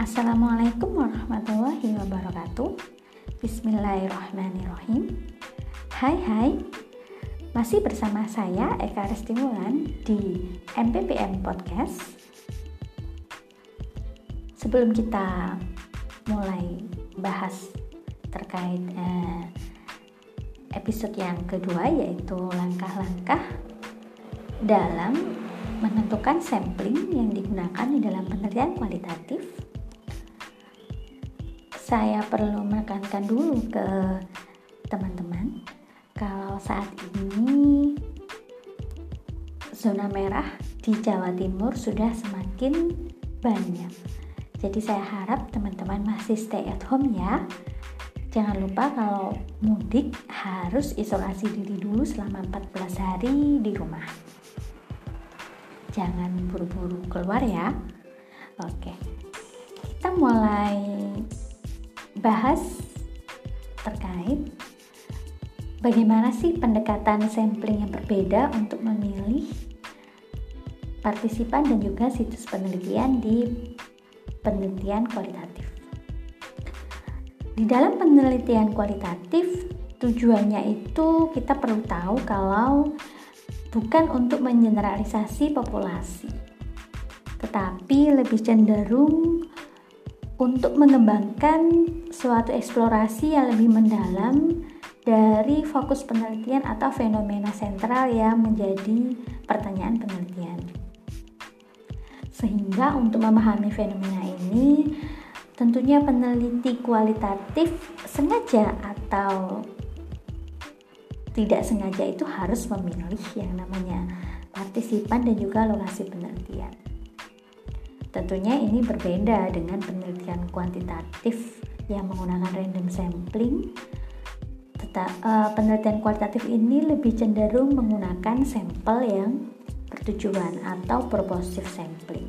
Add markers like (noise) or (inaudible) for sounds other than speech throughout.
Assalamualaikum warahmatullahi wabarakatuh. Bismillahirrahmanirrahim. Hai hai. Masih bersama saya Eka Restimulan di MPPM Podcast. Sebelum kita mulai bahas terkait eh, episode yang kedua yaitu langkah-langkah dalam menentukan sampling yang digunakan di dalam penelitian kualitatif saya perlu menekankan dulu ke teman-teman kalau saat ini zona merah di Jawa Timur sudah semakin banyak jadi saya harap teman-teman masih stay at home ya Jangan lupa kalau mudik harus isolasi diri dulu selama 14 hari di rumah. Jangan buru-buru keluar ya. Oke. Kita mulai bahas terkait bagaimana sih pendekatan sampling yang berbeda untuk memilih partisipan dan juga situs penelitian di penelitian kualitatif. Di dalam penelitian kualitatif, tujuannya itu kita perlu tahu kalau bukan untuk mengeneralisasi populasi, tetapi lebih cenderung untuk mengembangkan suatu eksplorasi yang lebih mendalam dari fokus penelitian atau fenomena sentral yang menjadi pertanyaan penelitian. Sehingga untuk memahami fenomena ini, Tentunya peneliti kualitatif sengaja atau tidak sengaja itu harus memilih yang namanya partisipan dan juga lokasi penelitian. Tentunya ini berbeda dengan penelitian kuantitatif yang menggunakan random sampling. Tetap, uh, penelitian kualitatif ini lebih cenderung menggunakan sampel yang bertujuan atau purposive sampling.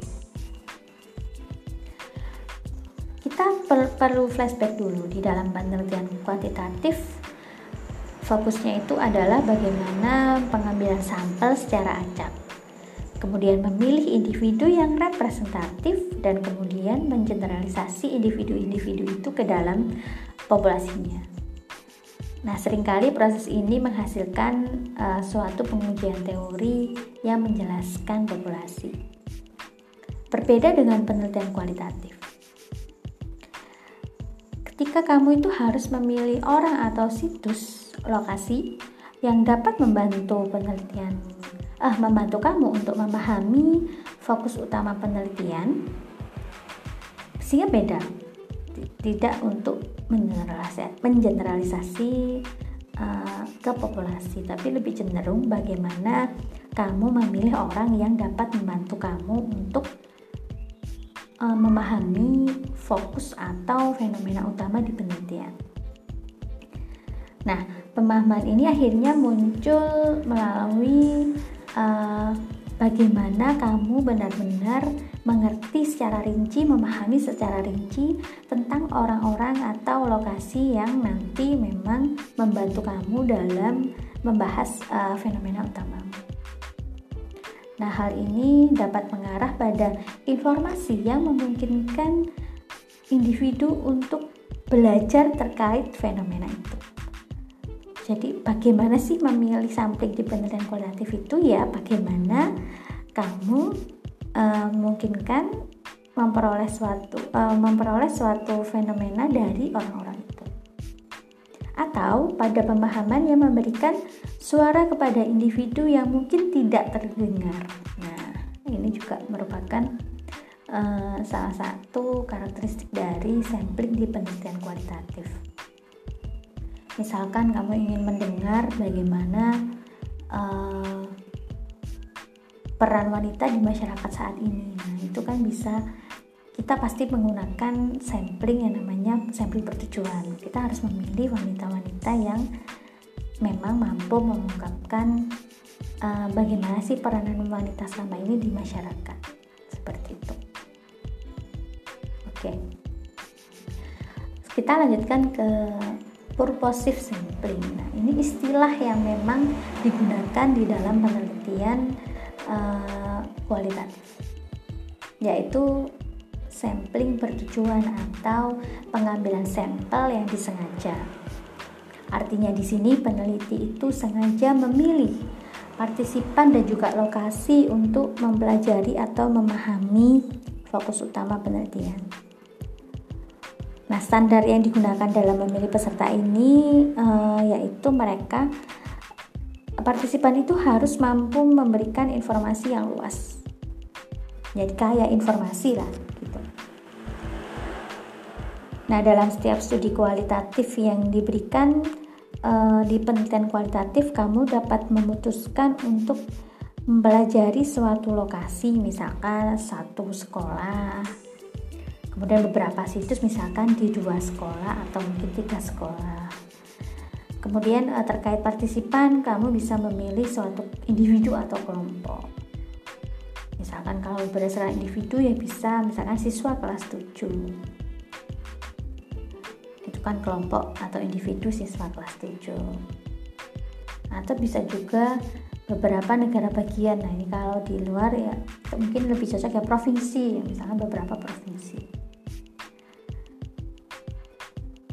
kita per perlu flashback dulu di dalam penelitian kuantitatif fokusnya itu adalah bagaimana pengambilan sampel secara acak kemudian memilih individu yang representatif dan kemudian mengeneralisasi individu-individu itu ke dalam populasinya Nah, sering kali proses ini menghasilkan uh, suatu pengujian teori yang menjelaskan populasi. Berbeda dengan penelitian kualitatif. Ketika kamu itu harus memilih orang atau situs lokasi yang dapat membantu penelitian, ah membantu kamu untuk memahami fokus utama penelitian, sehingga beda. Tidak untuk mengeneralisasi, mengeneralisasi uh, ke populasi, tapi lebih cenderung bagaimana kamu memilih orang yang dapat membantu kamu untuk uh, memahami fokus atau fenomena utama di penelitian. Nah, pemahaman ini akhirnya muncul melalui uh, bagaimana kamu benar-benar mengerti secara rinci, memahami secara rinci tentang orang-orang atau lokasi yang nanti memang membantu kamu dalam membahas uh, fenomena utama. Nah, hal ini dapat mengarah pada informasi yang memungkinkan individu untuk belajar terkait fenomena itu. Jadi, bagaimana sih memilih sampling di penelitian kualitatif itu ya? Bagaimana kamu uh, memungkinkan memperoleh suatu uh, memperoleh suatu fenomena dari orang-orang itu atau pada pemahaman yang memberikan suara kepada individu yang mungkin tidak terdengar. Nah, ini juga merupakan uh, salah satu karakteristik dari sampling di penelitian kualitatif. Misalkan kamu ingin mendengar bagaimana uh, peran wanita di masyarakat saat ini, nah itu kan bisa kita pasti menggunakan sampling yang namanya sampling bertujuan. Kita harus memilih wanita-wanita yang memang mampu mengungkapkan uh, bagaimana sih peranan wanita selama ini di masyarakat. Seperti itu. Oke. Kita lanjutkan ke purposive sampling. Nah, ini istilah yang memang digunakan di dalam penelitian uh, kualitatif, yaitu sampling bertujuan atau pengambilan sampel yang disengaja. Artinya di sini peneliti itu sengaja memilih partisipan dan juga lokasi untuk mempelajari atau memahami fokus utama penelitian. Nah, standar yang digunakan dalam memilih peserta ini uh, yaitu mereka partisipan itu harus mampu memberikan informasi yang luas. Jadi kaya informasi lah gitu. Nah, dalam setiap studi kualitatif yang diberikan uh, di penelitian kualitatif kamu dapat memutuskan untuk mempelajari suatu lokasi, misalkan satu sekolah, kemudian beberapa situs misalkan di dua sekolah atau mungkin tiga sekolah. Kemudian uh, terkait partisipan, kamu bisa memilih suatu individu atau kelompok. Misalkan kalau berdasarkan individu ya bisa misalkan siswa kelas 7 itu kan kelompok atau individu siswa kelas 7 atau bisa juga beberapa negara bagian. Nah ini kalau di luar ya mungkin lebih cocok ya provinsi. Misalnya beberapa provinsi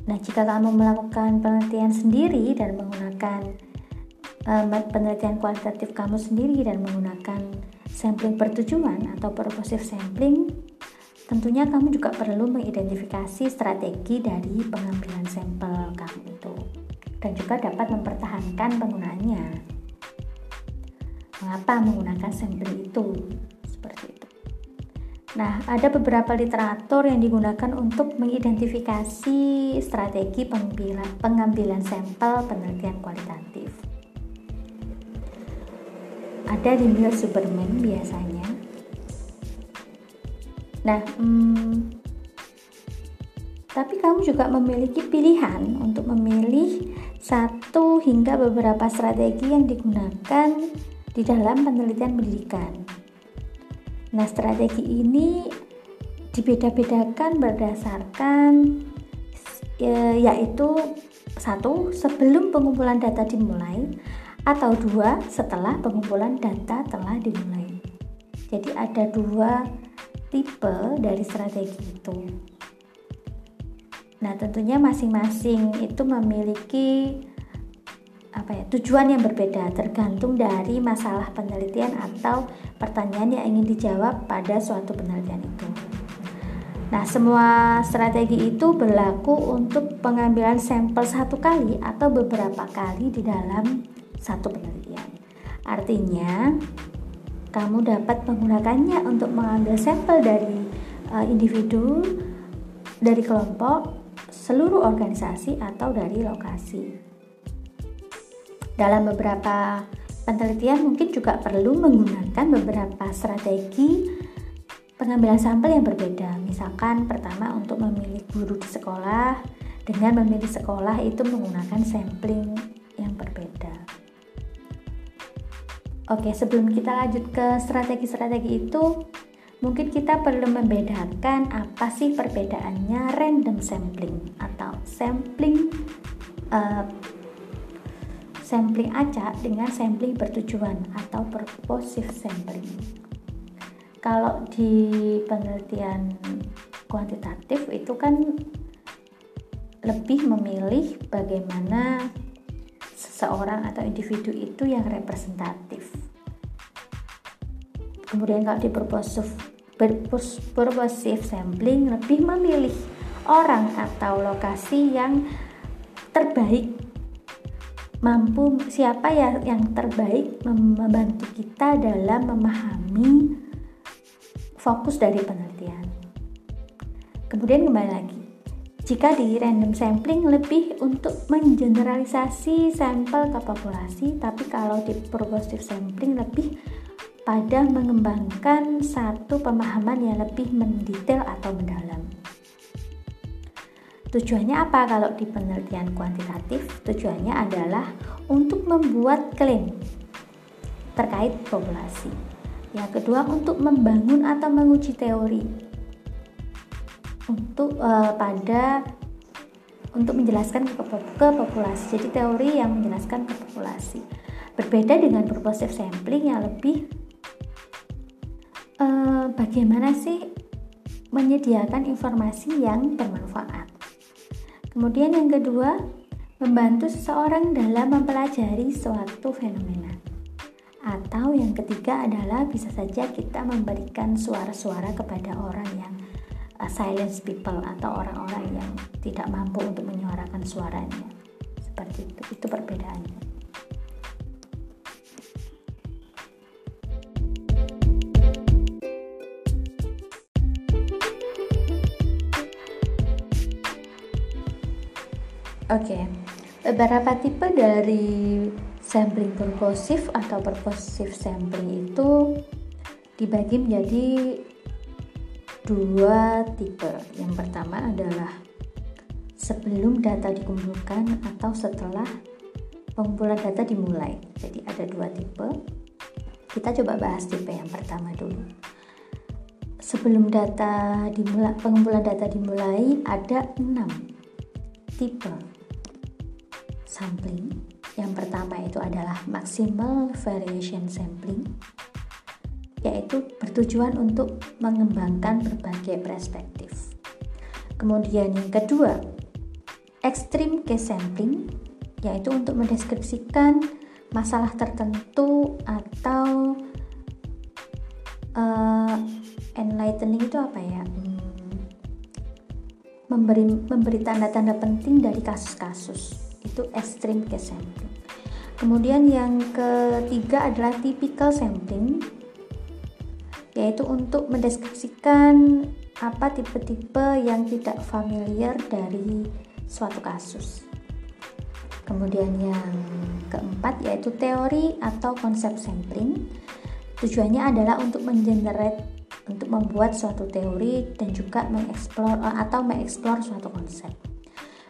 nah jika kamu melakukan penelitian sendiri dan menggunakan um, penelitian kualitatif kamu sendiri dan menggunakan sampling bertujuan atau purposive sampling tentunya kamu juga perlu mengidentifikasi strategi dari pengambilan sampel kamu itu dan juga dapat mempertahankan penggunaannya mengapa menggunakan sampling itu. Nah, ada beberapa literatur yang digunakan untuk mengidentifikasi strategi pengambilan, sampel penelitian kualitatif. Ada di Superman biasanya. Nah, hmm, tapi kamu juga memiliki pilihan untuk memilih satu hingga beberapa strategi yang digunakan di dalam penelitian pendidikan. Nah, strategi ini dibeda-bedakan berdasarkan ya, yaitu satu sebelum pengumpulan data dimulai atau dua setelah pengumpulan data telah dimulai. Jadi ada dua tipe dari strategi itu. Nah, tentunya masing-masing itu memiliki apa ya tujuan yang berbeda tergantung dari masalah penelitian atau pertanyaan yang ingin dijawab pada suatu penelitian itu. Nah, semua strategi itu berlaku untuk pengambilan sampel satu kali atau beberapa kali di dalam satu penelitian. Artinya, kamu dapat menggunakannya untuk mengambil sampel dari uh, individu, dari kelompok, seluruh organisasi, atau dari lokasi. Dalam beberapa penelitian mungkin juga perlu menggunakan beberapa strategi pengambilan sampel yang berbeda. Misalkan pertama untuk memilih guru di sekolah dengan memilih sekolah itu menggunakan sampling yang berbeda. Oke, sebelum kita lanjut ke strategi-strategi itu, mungkin kita perlu membedakan apa sih perbedaannya random sampling atau sampling uh, sampling acak dengan sampling bertujuan atau purposive sampling. Kalau di penelitian kuantitatif itu kan lebih memilih bagaimana seseorang atau individu itu yang representatif. Kemudian kalau di purposive, purposive sampling lebih memilih orang atau lokasi yang terbaik mampu siapa ya yang terbaik membantu kita dalam memahami fokus dari penelitian. Kemudian kembali lagi, jika di random sampling lebih untuk mengeneralisasi sampel ke populasi, tapi kalau di purposive sampling lebih pada mengembangkan satu pemahaman yang lebih mendetail atau mendalam. Tujuannya apa kalau di penelitian kuantitatif? Tujuannya adalah untuk membuat klaim terkait populasi. Yang kedua untuk membangun atau menguji teori untuk uh, pada untuk menjelaskan ke, ke populasi. Jadi teori yang menjelaskan ke populasi. Berbeda dengan purposive sampling yang lebih uh, bagaimana sih menyediakan informasi yang bermanfaat. Kemudian yang kedua, membantu seseorang dalam mempelajari suatu fenomena. Atau yang ketiga adalah bisa saja kita memberikan suara-suara kepada orang yang uh, silence people atau orang-orang yang tidak mampu untuk menyuarakan suaranya. Seperti itu, itu perbedaannya. Oke, okay. beberapa tipe dari sampling purposive atau purposive sampling itu dibagi menjadi dua tipe. Yang pertama adalah sebelum data dikumpulkan atau setelah pengumpulan data dimulai. Jadi ada dua tipe. Kita coba bahas tipe yang pertama dulu. Sebelum data dimulai, pengumpulan data dimulai ada enam tipe sampling. Yang pertama itu adalah maximal variation sampling, yaitu bertujuan untuk mengembangkan berbagai perspektif. Kemudian yang kedua, extreme case sampling, yaitu untuk mendeskripsikan masalah tertentu atau uh, enlightening itu apa ya? Hmm, memberi memberi tanda-tanda penting dari kasus-kasus itu extreme case sampling. Kemudian yang ketiga adalah typical sampling yaitu untuk mendeskripsikan apa tipe-tipe yang tidak familiar dari suatu kasus. Kemudian yang keempat yaitu teori atau konsep sampling. Tujuannya adalah untuk mengenerate untuk membuat suatu teori dan juga mengeksplor atau mengeksplor suatu konsep.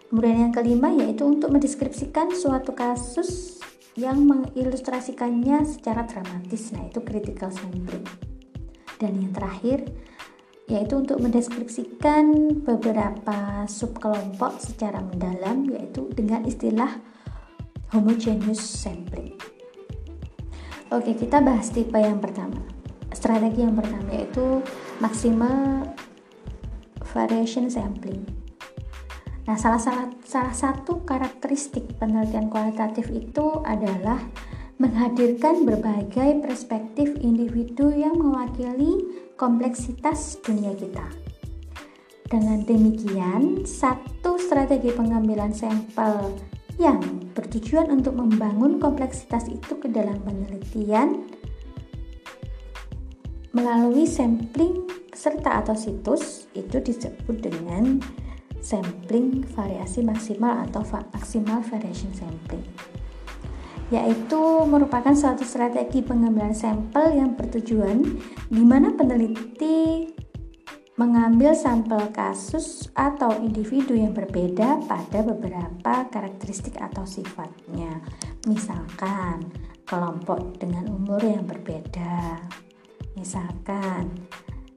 Kemudian yang kelima yaitu untuk mendeskripsikan suatu kasus yang mengilustrasikannya secara dramatis. Nah, itu critical sampling. Dan yang terakhir yaitu untuk mendeskripsikan beberapa subkelompok secara mendalam yaitu dengan istilah homogeneous sampling. Oke, kita bahas tipe yang pertama. Strategi yang pertama yaitu maksimal variation sampling. Nah, salah, salah, salah satu karakteristik penelitian kualitatif itu adalah menghadirkan berbagai perspektif individu yang mewakili kompleksitas dunia kita. Dengan demikian, satu strategi pengambilan sampel yang bertujuan untuk membangun kompleksitas itu ke dalam penelitian melalui sampling peserta atau situs itu disebut dengan sampling variasi maksimal atau maksimal variation sampling yaitu merupakan suatu strategi pengambilan sampel yang bertujuan di mana peneliti mengambil sampel kasus atau individu yang berbeda pada beberapa karakteristik atau sifatnya. Misalkan kelompok dengan umur yang berbeda. Misalkan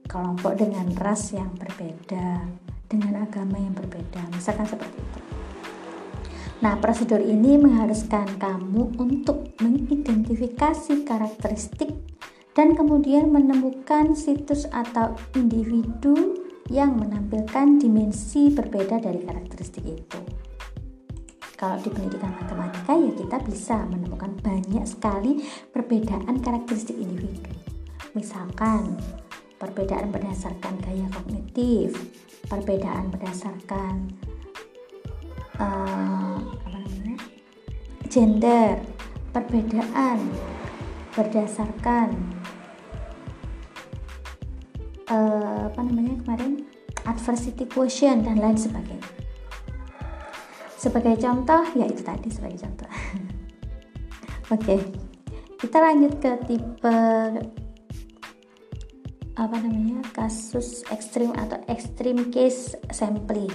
kelompok dengan ras yang berbeda dengan agama yang berbeda, misalkan seperti itu. Nah, prosedur ini mengharuskan kamu untuk mengidentifikasi karakteristik dan kemudian menemukan situs atau individu yang menampilkan dimensi berbeda dari karakteristik itu. Kalau di pendidikan matematika ya kita bisa menemukan banyak sekali perbedaan karakteristik individu. Misalkan perbedaan berdasarkan gaya kognitif, perbedaan berdasarkan uh, apa namanya? Gender. Perbedaan berdasarkan uh, apa namanya kemarin? Adversity quotient dan lain sebagainya. Sebagai contoh ya itu tadi sebagai contoh. (laughs) Oke okay. kita lanjut ke tipe apa namanya kasus ekstrim atau ekstrim case sampling.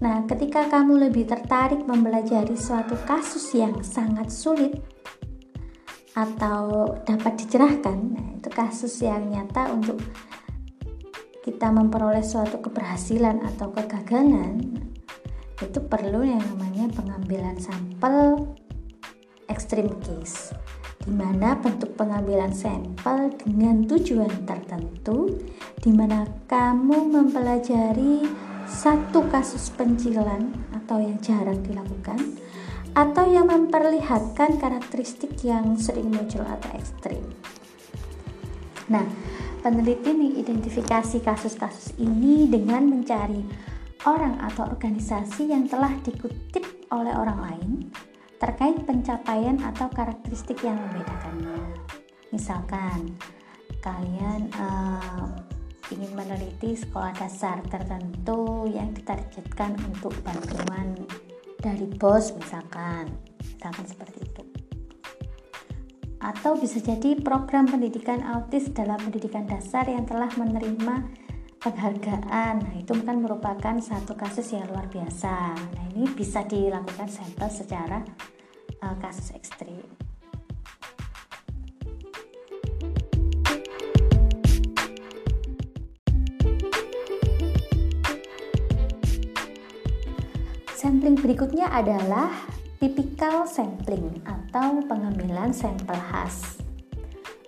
Nah, ketika kamu lebih tertarik mempelajari suatu kasus yang sangat sulit atau dapat dicerahkan, nah itu kasus yang nyata untuk kita memperoleh suatu keberhasilan atau kegagalan, itu perlu yang namanya pengambilan sampel ekstrim case. Di mana bentuk pengambilan sampel dengan tujuan tertentu, di mana kamu mempelajari satu kasus pencilan atau yang jarang dilakukan, atau yang memperlihatkan karakteristik yang sering muncul atau ekstrim. Nah, peneliti mengidentifikasi kasus-kasus ini dengan mencari orang atau organisasi yang telah dikutip oleh orang lain terkait pencapaian atau karakteristik yang membedakannya. Misalkan kalian uh, ingin meneliti sekolah dasar tertentu yang ditargetkan untuk bantuan dari bos misalkan, misalkan seperti itu. Atau bisa jadi program pendidikan autis dalam pendidikan dasar yang telah menerima penghargaan. Nah, itu kan merupakan satu kasus yang luar biasa. Nah, ini bisa dilakukan sampel secara uh, kasus ekstrim. Sampling berikutnya adalah tipikal sampling atau pengambilan sampel khas.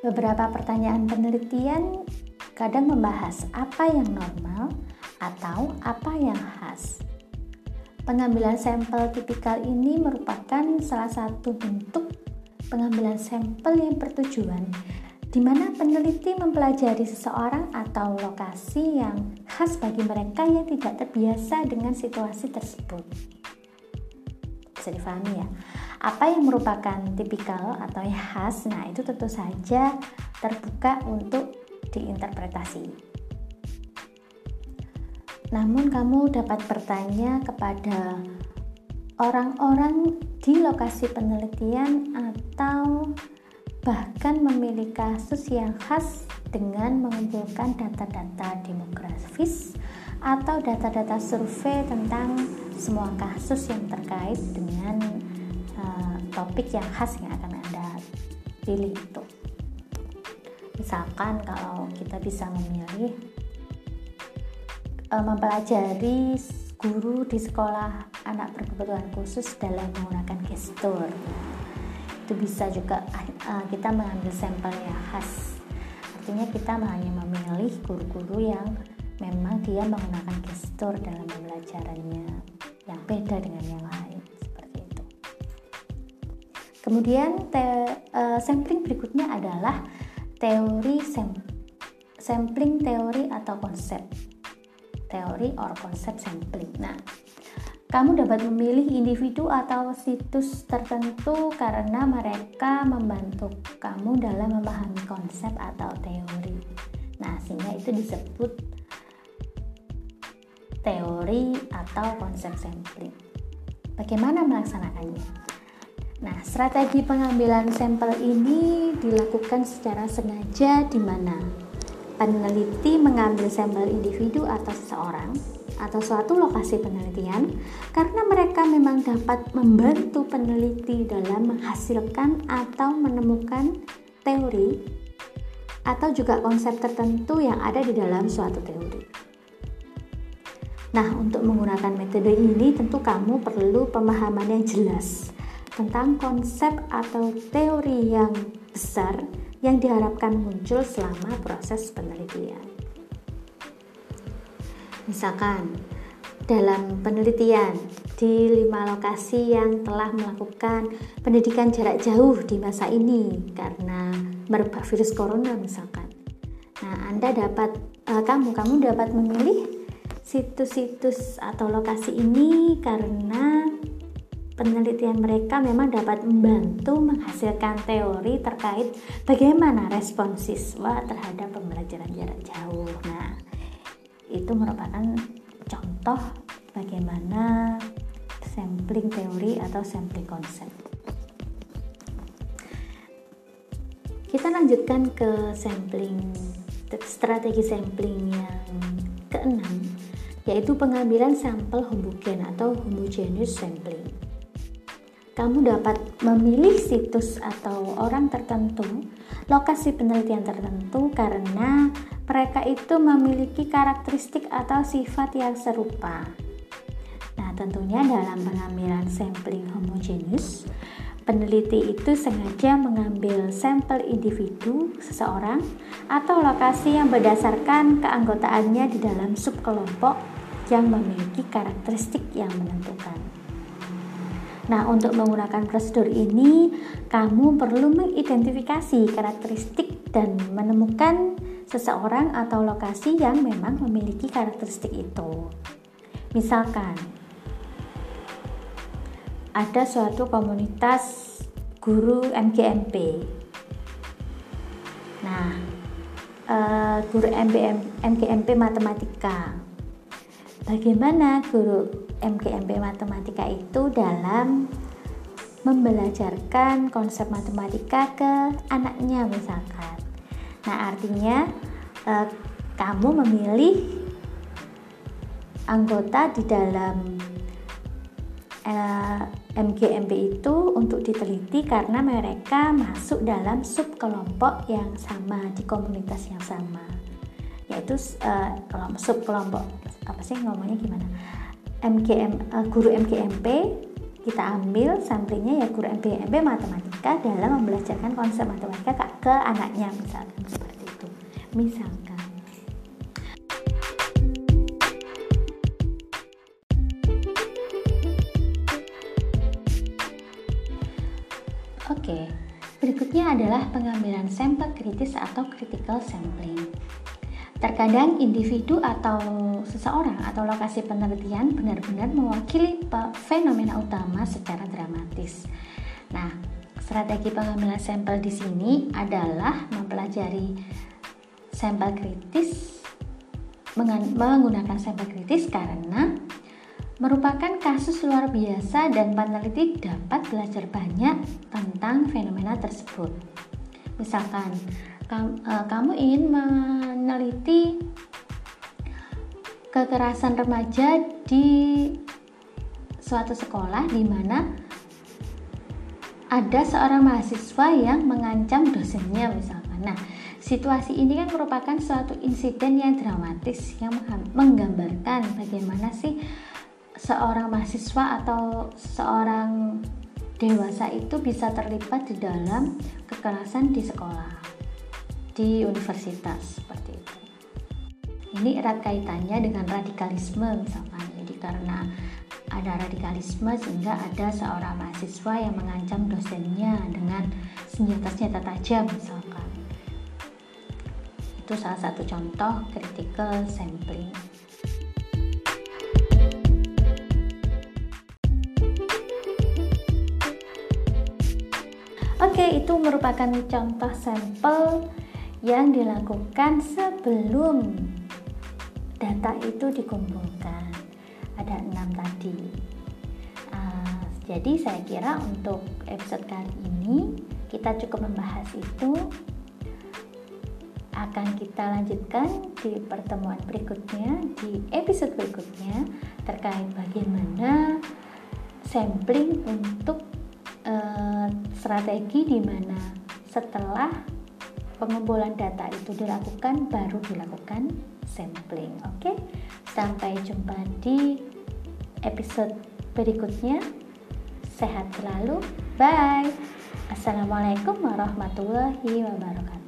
Beberapa pertanyaan penelitian kadang membahas apa yang normal atau apa yang khas. Pengambilan sampel tipikal ini merupakan salah satu bentuk pengambilan sampel yang bertujuan di mana peneliti mempelajari seseorang atau lokasi yang khas bagi mereka yang tidak terbiasa dengan situasi tersebut. Bisa difahami ya? Apa yang merupakan tipikal atau yang khas, nah itu tentu saja terbuka untuk diinterpretasi. Namun kamu dapat bertanya kepada orang-orang di lokasi penelitian atau bahkan memilih kasus yang khas dengan mengumpulkan data-data demografis atau data-data survei tentang semua kasus yang terkait dengan uh, topik yang khas yang akan Anda pilih itu. Misalkan kalau kita bisa memilih mempelajari guru di sekolah anak berkebutuhan khusus dalam menggunakan gestur. Itu bisa juga e, kita mengambil sampel yang khas. Artinya kita hanya memilih guru-guru yang memang dia menggunakan gestur dalam pembelajarannya yang beda dengan yang lain seperti itu. Kemudian te, uh, sampling berikutnya adalah teori sam sampling teori atau konsep teori or konsep sampling nah kamu dapat memilih individu atau situs tertentu karena mereka membantu kamu dalam memahami konsep atau teori. Nah, sehingga itu disebut teori atau konsep sampling. Bagaimana melaksanakannya? Nah, strategi pengambilan sampel ini dilakukan secara sengaja di mana peneliti mengambil sampel individu atau seseorang atau suatu lokasi penelitian karena mereka memang dapat membantu peneliti dalam menghasilkan atau menemukan teori atau juga konsep tertentu yang ada di dalam suatu teori. Nah, untuk menggunakan metode ini tentu kamu perlu pemahaman yang jelas tentang konsep atau teori yang besar yang diharapkan muncul selama proses penelitian. Misalkan, dalam penelitian di lima lokasi yang telah melakukan pendidikan jarak jauh di masa ini karena merebak virus corona misalkan. Nah, Anda dapat uh, kamu kamu dapat memilih situs-situs atau lokasi ini karena penelitian mereka memang dapat membantu menghasilkan teori terkait bagaimana respon siswa terhadap pembelajaran jarak jauh. Nah, itu merupakan contoh bagaimana sampling teori atau sampling konsep. Kita lanjutkan ke sampling strategi sampling yang keenam yaitu pengambilan sampel homogen atau homogeneous sampling kamu dapat memilih situs atau orang tertentu, lokasi penelitian tertentu karena mereka itu memiliki karakteristik atau sifat yang serupa. Nah, tentunya dalam pengambilan sampling homogeneous, Peneliti itu sengaja mengambil sampel individu seseorang atau lokasi yang berdasarkan keanggotaannya di dalam subkelompok yang memiliki karakteristik yang menentukan. Nah, untuk menggunakan prosedur ini, kamu perlu mengidentifikasi karakteristik dan menemukan seseorang atau lokasi yang memang memiliki karakteristik itu. Misalkan, ada suatu komunitas guru MGMP. Nah, uh, guru MBM, MGMP matematika. Bagaimana guru MGMP matematika itu dalam membelajarkan konsep matematika ke anaknya misalkan. Nah, artinya uh, kamu memilih anggota di dalam uh, MGMP itu untuk diteliti karena mereka masuk dalam subkelompok yang sama di komunitas yang sama. Yaitu sub kelompok apa sih ngomongnya gimana MGM uh, guru MGMP kita ambil sampelnya ya guru MGMP matematika dalam membelajarkan konsep matematika ke anaknya misalkan seperti itu misalkan Oke, berikutnya adalah pengambilan sampel kritis atau critical sampling. Terkadang individu atau seseorang atau lokasi penelitian benar-benar mewakili fenomena utama secara dramatis. Nah, strategi pengambilan sampel di sini adalah mempelajari sampel kritis menggunakan sampel kritis karena merupakan kasus luar biasa dan peneliti dapat belajar banyak tentang fenomena tersebut. Misalkan, kamu ingin meneliti kekerasan remaja di suatu sekolah di mana ada seorang mahasiswa yang mengancam dosennya misalkan. Nah, situasi ini kan merupakan suatu insiden yang dramatis yang menggambarkan bagaimana sih seorang mahasiswa atau seorang dewasa itu bisa terlibat di dalam kekerasan di sekolah, di universitas seperti itu. Ini erat kaitannya dengan radikalisme misalkan. Jadi karena ada radikalisme sehingga ada seorang mahasiswa yang mengancam dosennya dengan senjata-senjata tajam misalkan. Itu salah satu contoh critical sampling. Oke, itu merupakan contoh sampel yang dilakukan sebelum data itu dikumpulkan. Ada enam tadi. Uh, jadi saya kira untuk episode kali ini kita cukup membahas itu. Akan kita lanjutkan di pertemuan berikutnya, di episode berikutnya terkait bagaimana sampling untuk uh, strategi di mana setelah pengumpulan data itu dilakukan baru dilakukan sampling. Oke, okay? sampai jumpa di episode berikutnya. Sehat selalu. Bye. Assalamualaikum warahmatullahi wabarakatuh.